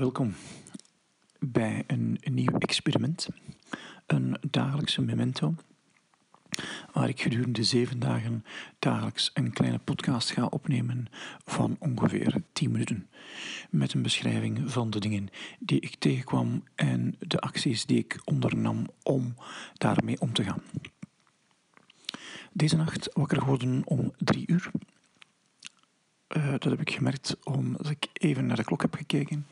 welkom bij een, nieuw experiment. Een dagelijkse memento, waar ik gedurende zeven dagen dagelijks een kleine podcast ga opnemen van ongeveer 10 minuten. Met een beschrijving van de dingen die ik tegenkwam en de acties die ik ondernam om daarmee om te gaan. Deze nacht wakker geworden om drie uur. Uh, dat heb ik gemerkt omdat ik even naar de klok heb gekeken.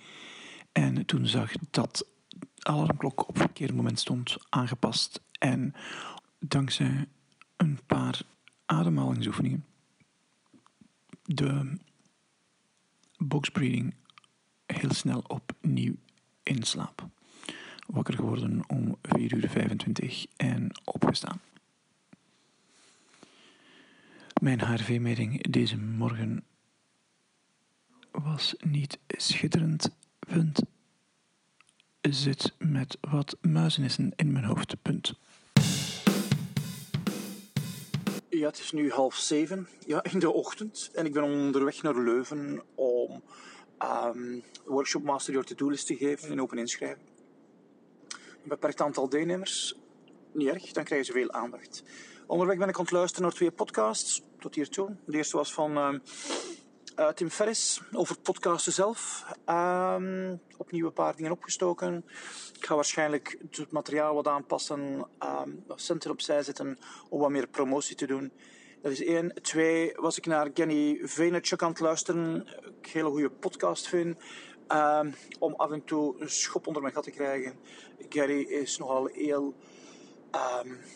En toen zag dat de alarmklok op het verkeerde moment stond aangepast. En dankzij een paar ademhalingsoefeningen de boxbreathing heel snel opnieuw in slaap. Wakker geworden om 4 uur 25 en opgestaan. Mijn HRV-meting deze morgen was niet schitterend. Punt. Zit met wat muizenissen in mijn hoofd. Punt. Ja, het is nu half zeven ja, in de ochtend en ik ben onderweg naar Leuven om um, workshop Master Your To-Do-list te geven in open inschrijving. Een beperkt aantal deelnemers, niet erg, dan krijgen ze veel aandacht. Onderweg ben ik aan het luisteren naar twee podcasts tot hiertoe. De eerste was van uh, Tim Ferris over podcasten zelf. Um, opnieuw een paar dingen opgestoken. Ik ga waarschijnlijk het materiaal wat aanpassen, um, centen opzij zetten om wat meer promotie te doen. Dat is één. Twee, was ik naar Kenny Vaynerchuk aan het luisteren. Ik hele goede podcast vind. Um, om af en toe een schop onder mijn gat te krijgen. Gary is nogal heel,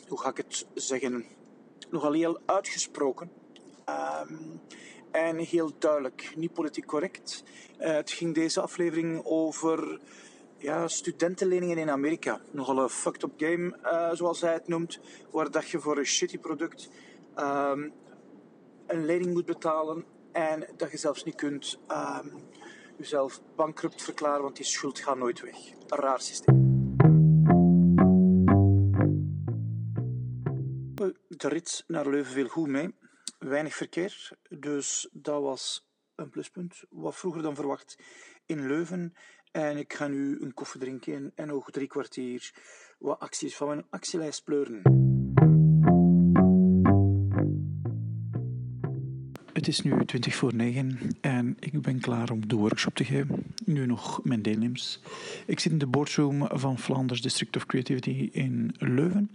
hoe ga ik het zeggen, nogal heel uitgesproken. Um, en heel duidelijk, niet politiek correct. Uh, het ging deze aflevering over ja, studentenleningen in Amerika. Nogal een fucked up game, uh, zoals hij het noemt. Waar dat je voor een shitty product um, een lening moet betalen. En dat je zelfs niet kunt um, jezelf bankrupt verklaren, want die schuld gaat nooit weg. Een raar systeem. De rit naar Leuven viel goed mee weinig verkeer. Dus dat was een pluspunt. Wat vroeger dan verwacht in Leuven. En ik ga nu een koffie drinken en nog drie kwartier wat acties van mijn actielijst pleuren. Het is nu 20 voor 9 en ik ben klaar om de workshop te geven. Nu nog mijn deelnemers. Ik zit in de boardroom van Flanders District of Creativity in Leuven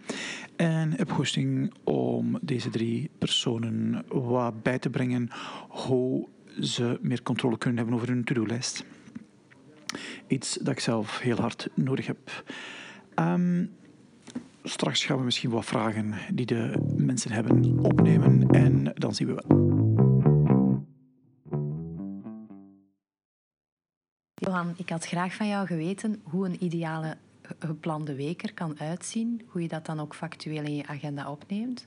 en heb goesting om deze drie personen wat bij te brengen hoe ze meer controle kunnen hebben over hun to-do-lijst. Iets dat ik zelf heel hard nodig heb. Um, straks gaan we misschien wat vragen die de mensen hebben opnemen en dan zien we wel. Johan, ik had graag van jou geweten hoe een ideale geplande week er kan uitzien. Hoe je dat dan ook factueel in je agenda opneemt.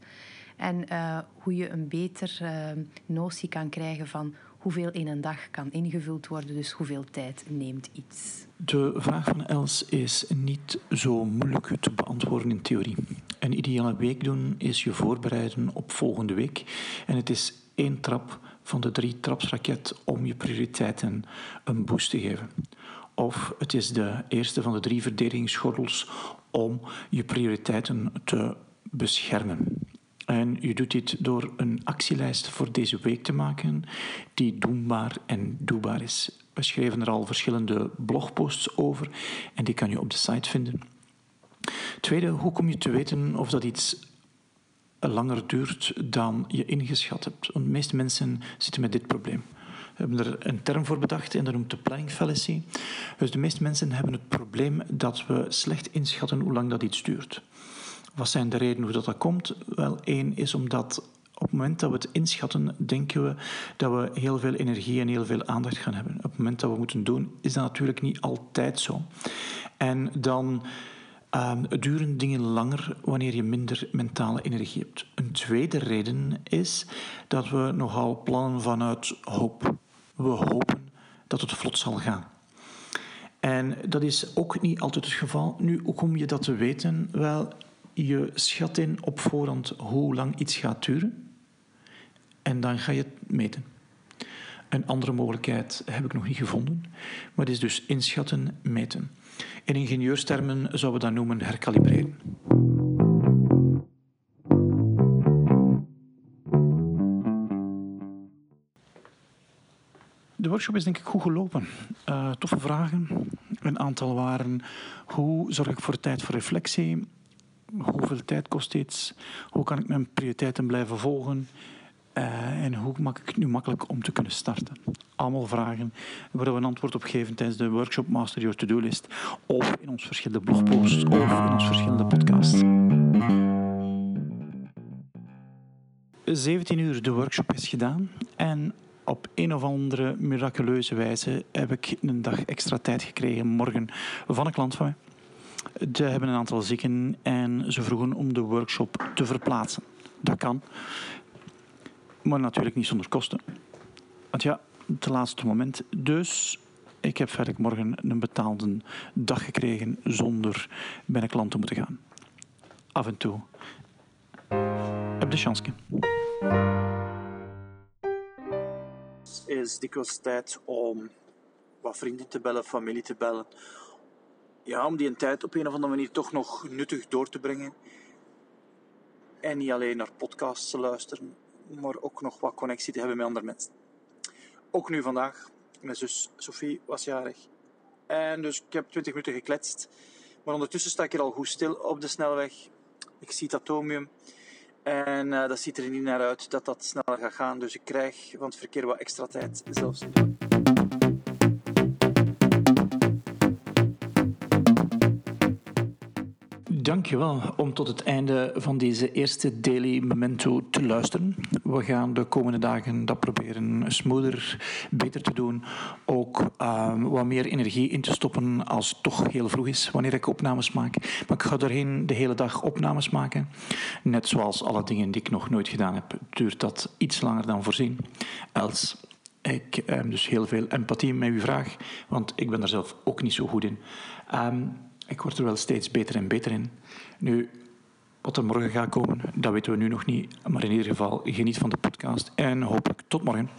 En uh, hoe je een beter uh, notie kan krijgen van hoeveel in een dag kan ingevuld worden, dus hoeveel tijd neemt iets. De vraag van Els is niet zo moeilijk te beantwoorden in theorie. Een ideale week doen is je voorbereiden op volgende week. En het is één trap van de drie trapsraket om je prioriteiten een boost te geven. Of het is de eerste van de drie verdedigingsgordels om je prioriteiten te beschermen. En je doet dit door een actielijst voor deze week te maken die doenbaar en doelbaar is. We schreven er al verschillende blogposts over en die kan je op de site vinden. Tweede, hoe kom je te weten of dat iets langer duurt dan je ingeschat hebt. De meeste mensen zitten met dit probleem. We hebben er een term voor bedacht en dat noemt de planning fallacy. Dus de meeste mensen hebben het probleem dat we slecht inschatten hoe lang dat iets duurt. Wat zijn de redenen hoe dat, dat komt? Wel, één is omdat op het moment dat we het inschatten, denken we dat we heel veel energie en heel veel aandacht gaan hebben. Op het moment dat we moeten doen, is dat natuurlijk niet altijd zo. En dan Um, duren dingen langer wanneer je minder mentale energie hebt. Een tweede reden is dat we nogal plannen vanuit hoop. We hopen dat het vlot zal gaan. En dat is ook niet altijd het geval. Nu, hoe kom je dat te weten? Wel, je schat in op voorhand hoe lang iets gaat duren. En dan ga je het meten. Een andere mogelijkheid heb ik nog niet gevonden, maar het is dus inschatten, meten. In ingenieurstermen zouden we dat noemen herkalibreren. De workshop is denk ik goed gelopen. Uh, toffe vragen. Een aantal waren hoe zorg ik voor tijd voor reflectie? Hoeveel tijd kost iets? Hoe kan ik mijn prioriteiten blijven volgen? Uh, en hoe maak ik het nu makkelijk om te kunnen starten? Allemaal vragen waar we een antwoord op geven tijdens de workshop Master Your To-Do List of in ons verschillende blogposts of in ons verschillende podcasts. 17 uur de workshop is gedaan en op een of andere miraculeuze wijze heb ik een dag extra tijd gekregen morgen van een klant van mij. Ze hebben een aantal zieken en ze vroegen om de workshop te verplaatsen. Dat kan, maar natuurlijk niet zonder kosten. Want ja, het laatste moment. Dus ik heb verder morgen een betaalde dag gekregen zonder bij een klant te moeten gaan. Af en toe. Heb de chance is dikwijls tijd om wat vrienden te bellen, familie te bellen. Ja, om die een tijd op een of andere manier toch nog nuttig door te brengen. En niet alleen naar podcasts te luisteren, maar ook nog wat connectie te hebben met andere mensen. Ook nu vandaag, mijn zus Sophie was jarig. En dus ik heb 20 minuten gekletst. Maar ondertussen sta ik hier al goed stil op de snelweg. Ik zie het atomium. En uh, dat ziet er niet naar uit dat dat sneller gaat gaan. Dus ik krijg van het verkeer wat extra tijd zelfs. Dankjewel om tot het einde van deze eerste Daily Memento te luisteren. We gaan de komende dagen dat proberen smoother, beter te doen. Ook uh, wat meer energie in te stoppen als het toch heel vroeg is wanneer ik opnames maak. Maar ik ga doorheen de hele dag opnames maken. Net zoals alle dingen die ik nog nooit gedaan heb, duurt dat iets langer dan voorzien. Els ik ehm, dus heel veel empathie met uw vraag, want ik ben daar zelf ook niet zo goed in. Um, ik word er wel steeds beter en beter in. Nu, wat er morgen gaat komen, dat weten we nu nog niet. Maar in ieder geval, geniet van de podcast en hopelijk tot morgen.